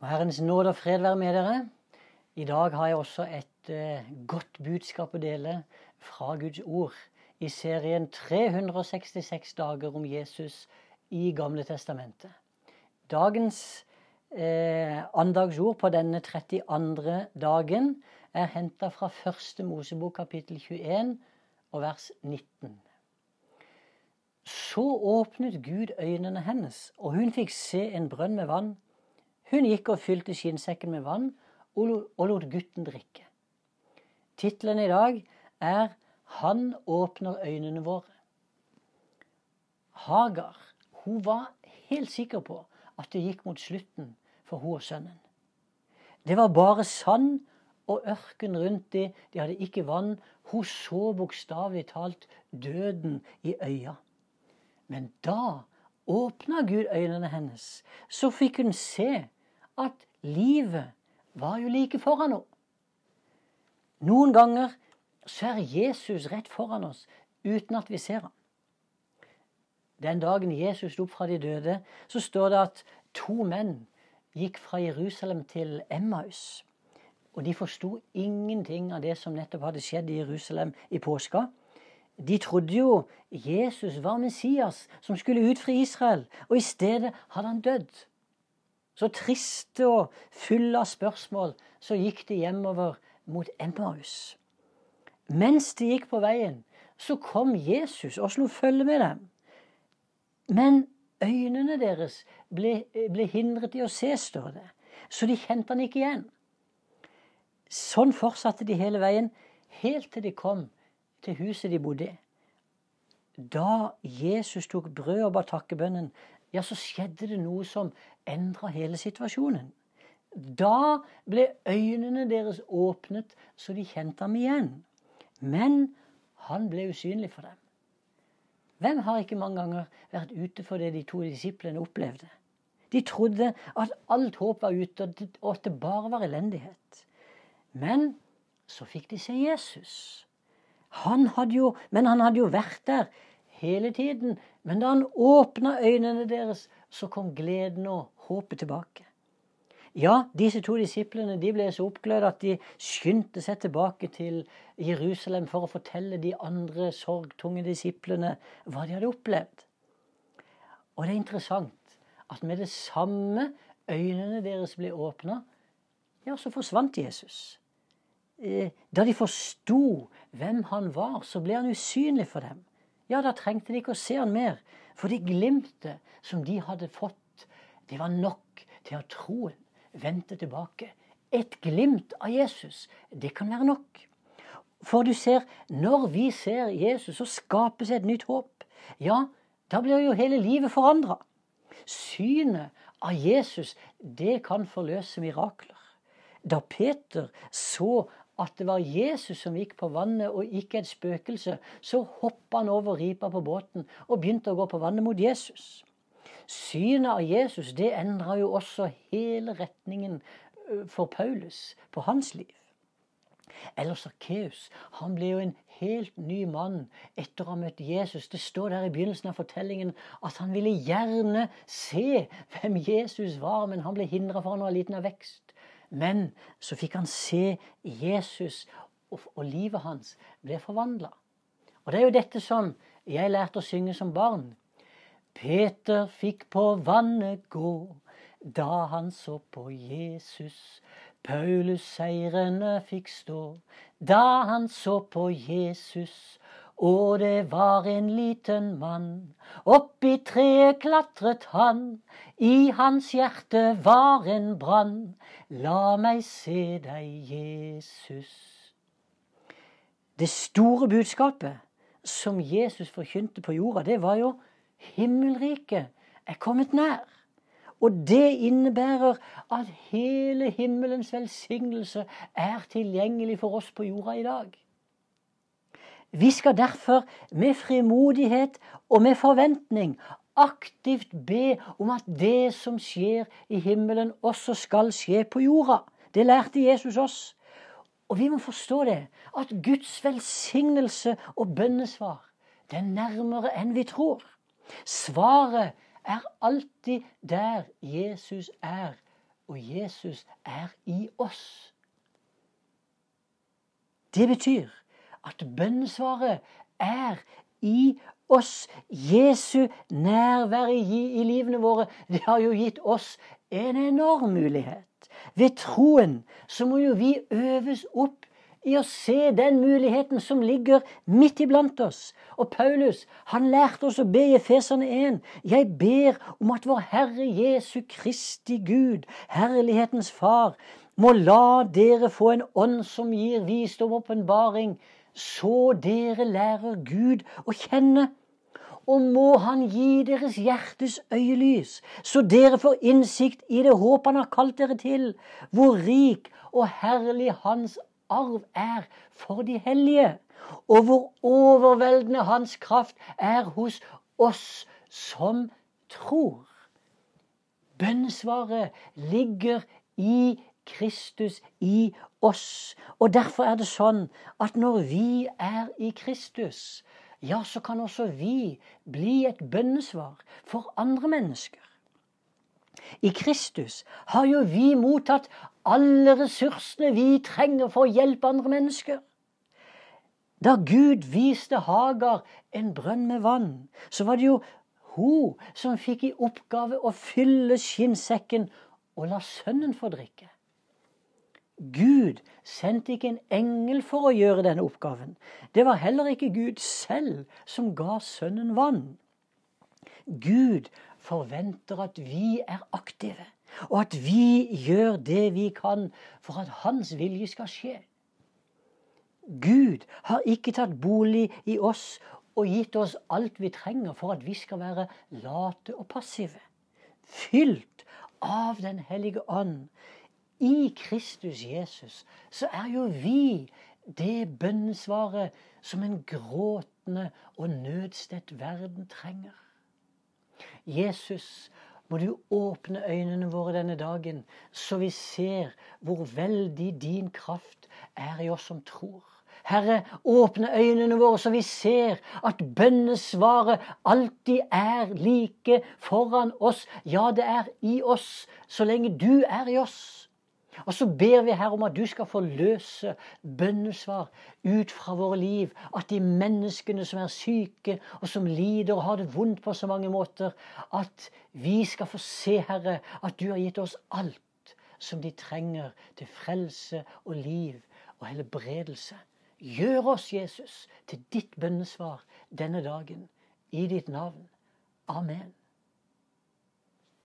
Og Herrens nåde og fred være med dere. I dag har jeg også et eh, godt budskap å dele fra Guds ord i serien 366 dager om Jesus i Gamle testamentet. Dagens eh, andagsord på denne 32. dagen er henta fra første Mosebok kapittel 21 og vers 19. Så åpnet Gud øynene hennes, og hun fikk se en brønn med vann. Hun gikk og fylte skinnsekken med vann og lot gutten drikke. Tittelen i dag er 'Han åpner øynene våre'. Hagar hun var helt sikker på at det gikk mot slutten for hun og sønnen. Det var bare sand og ørken rundt dem. De hadde ikke vann. Hun så bokstavelig talt døden i øya. Men da åpna Gud øynene hennes. Så fikk hun se at livet var jo like foran henne. Noen ganger så er Jesus rett foran oss uten at vi ser ham. Den dagen Jesus sto opp fra de døde, så står det at to menn gikk fra Jerusalem til Emmaus. Og de forsto ingenting av det som nettopp hadde skjedd i Jerusalem i påska. De trodde jo Jesus var Messias som skulle utfri Israel, og i stedet hadde han dødd. Så triste og fulle av spørsmål så gikk de hjemover mot Emmaus. Mens de gikk på veien, så kom Jesus og slo følge med dem. Men øynene deres ble, ble hindret i å se, står det. Så de kjente han ikke igjen. Sånn fortsatte de hele veien, helt til de kom til huset de bodde i. Da Jesus tok brød og ba takkebønnen, ja, så skjedde det noe som endra hele situasjonen. Da ble øynene deres åpnet, så de kjente ham igjen. Men han ble usynlig for dem. Hvem har ikke mange ganger vært ute for det de to disiplene opplevde? De trodde at alt håp var ute, og at det bare var elendighet. Men så fikk de se Jesus. Han jo, men han hadde jo vært der hele tiden. Men da han åpna øynene deres, så kom gleden og håpet tilbake. Ja, disse to disiplene de ble så oppglødd at de skyndte seg tilbake til Jerusalem for å fortelle de andre sorgtunge disiplene hva de hadde opplevd. Og det er interessant at med det samme øynene deres ble åpna, ja, så forsvant Jesus. Eh, da de forsto hvem han var, så ble han usynlig for dem. Ja, da trengte de ikke å se han mer, for det glimtet som de hadde fått, det var nok til at troen vendte tilbake. Et glimt av Jesus, det kan være nok. For du ser, når vi ser Jesus, så skapes et nytt håp. Ja, da blir jo hele livet forandra. Synet av Jesus, det kan forløse mirakler. Da Peter så at det var Jesus som gikk på vannet, og ikke et spøkelse, så hoppa han over ripa på båten og begynte å gå på vannet mot Jesus. Synet av Jesus det endra jo også hele retningen for Paulus på hans liv. Eller Sakkeus. Han ble jo en helt ny mann etter å ha møtt Jesus. Det står der i begynnelsen av fortellingen at han ville gjerne se hvem Jesus var, men han ble hindra for han var liten av vekst. Men så fikk han se Jesus, og, og livet hans ble forvandla. Og det er jo dette som jeg lærte å synge som barn. Peter fikk på vannet gå da han så på Jesus. Paulus seirene fikk stå da han så på Jesus. Og det var en liten mann, oppi treet klatret han, i hans hjerte var en brann, la meg se deg, Jesus. Det store budskapet som Jesus forkynte på jorda, det var jo himmelriket er kommet nær. Og det innebærer at hele himmelens velsignelse er tilgjengelig for oss på jorda i dag. Vi skal derfor med frimodighet og med forventning aktivt be om at det som skjer i himmelen, også skal skje på jorda. Det lærte Jesus oss. Og vi må forstå det, at Guds velsignelse og bønnesvar det er nærmere enn vi tror. Svaret er alltid der Jesus er, og Jesus er i oss. Det betyr at bønnsvaret er i oss. Jesu nærvær i, livene våre det har jo gitt oss en enorm mulighet. Ved troen så må jo vi øves opp i å se den muligheten som ligger midt iblant oss. Og Paulus han lærte oss å be i Efeserne 1. Jeg ber om at vår Herre Jesu Kristi Gud, herlighetens Far, må la dere få en ånd som gir visdom og åpenbaring, så dere lærer Gud å kjenne. Og må Han gi deres hjertes øyelys, så dere får innsikt i det håp Han har kalt dere til, hvor rik og herlig Hans arv er for de hellige, og hvor overveldende Hans kraft er hos oss som tror. Bønnsvaret ligger i Kristus i oss. Og derfor er det sånn at når vi er i Kristus, ja, så kan også vi bli et bønnesvar for andre mennesker. I Kristus har jo vi mottatt alle ressursene vi trenger for å hjelpe andre mennesker. Da Gud viste Hagar en brønn med vann, så var det jo hun som fikk i oppgave å fylle skinnsekken og la sønnen få drikke. Gud sendte ikke en engel for å gjøre denne oppgaven. Det var heller ikke Gud selv som ga sønnen vann. Gud forventer at vi er aktive. Og at vi gjør det vi kan for at Hans vilje skal skje. Gud har ikke tatt bolig i oss og gitt oss alt vi trenger for at vi skal være late og passive. Fylt av Den hellige ånd. I Kristus Jesus så er jo vi det bønnesvaret som en gråtende og nødstedt verden trenger. Jesus må du åpne øynene våre denne dagen, så vi ser hvor veldig din kraft er i oss som tror. Herre, åpne øynene våre så vi ser at bønnesvaret alltid er like foran oss. Ja, det er i oss så lenge du er i oss. Og så ber vi her om at du skal forløse bønnesvar ut fra våre liv. At de menneskene som er syke og som lider og har det vondt på så mange måter, at vi skal få se, Herre, at du har gitt oss alt som de trenger til frelse og liv og helbredelse. Gjør oss, Jesus, til ditt bønnesvar denne dagen. I ditt navn. Amen.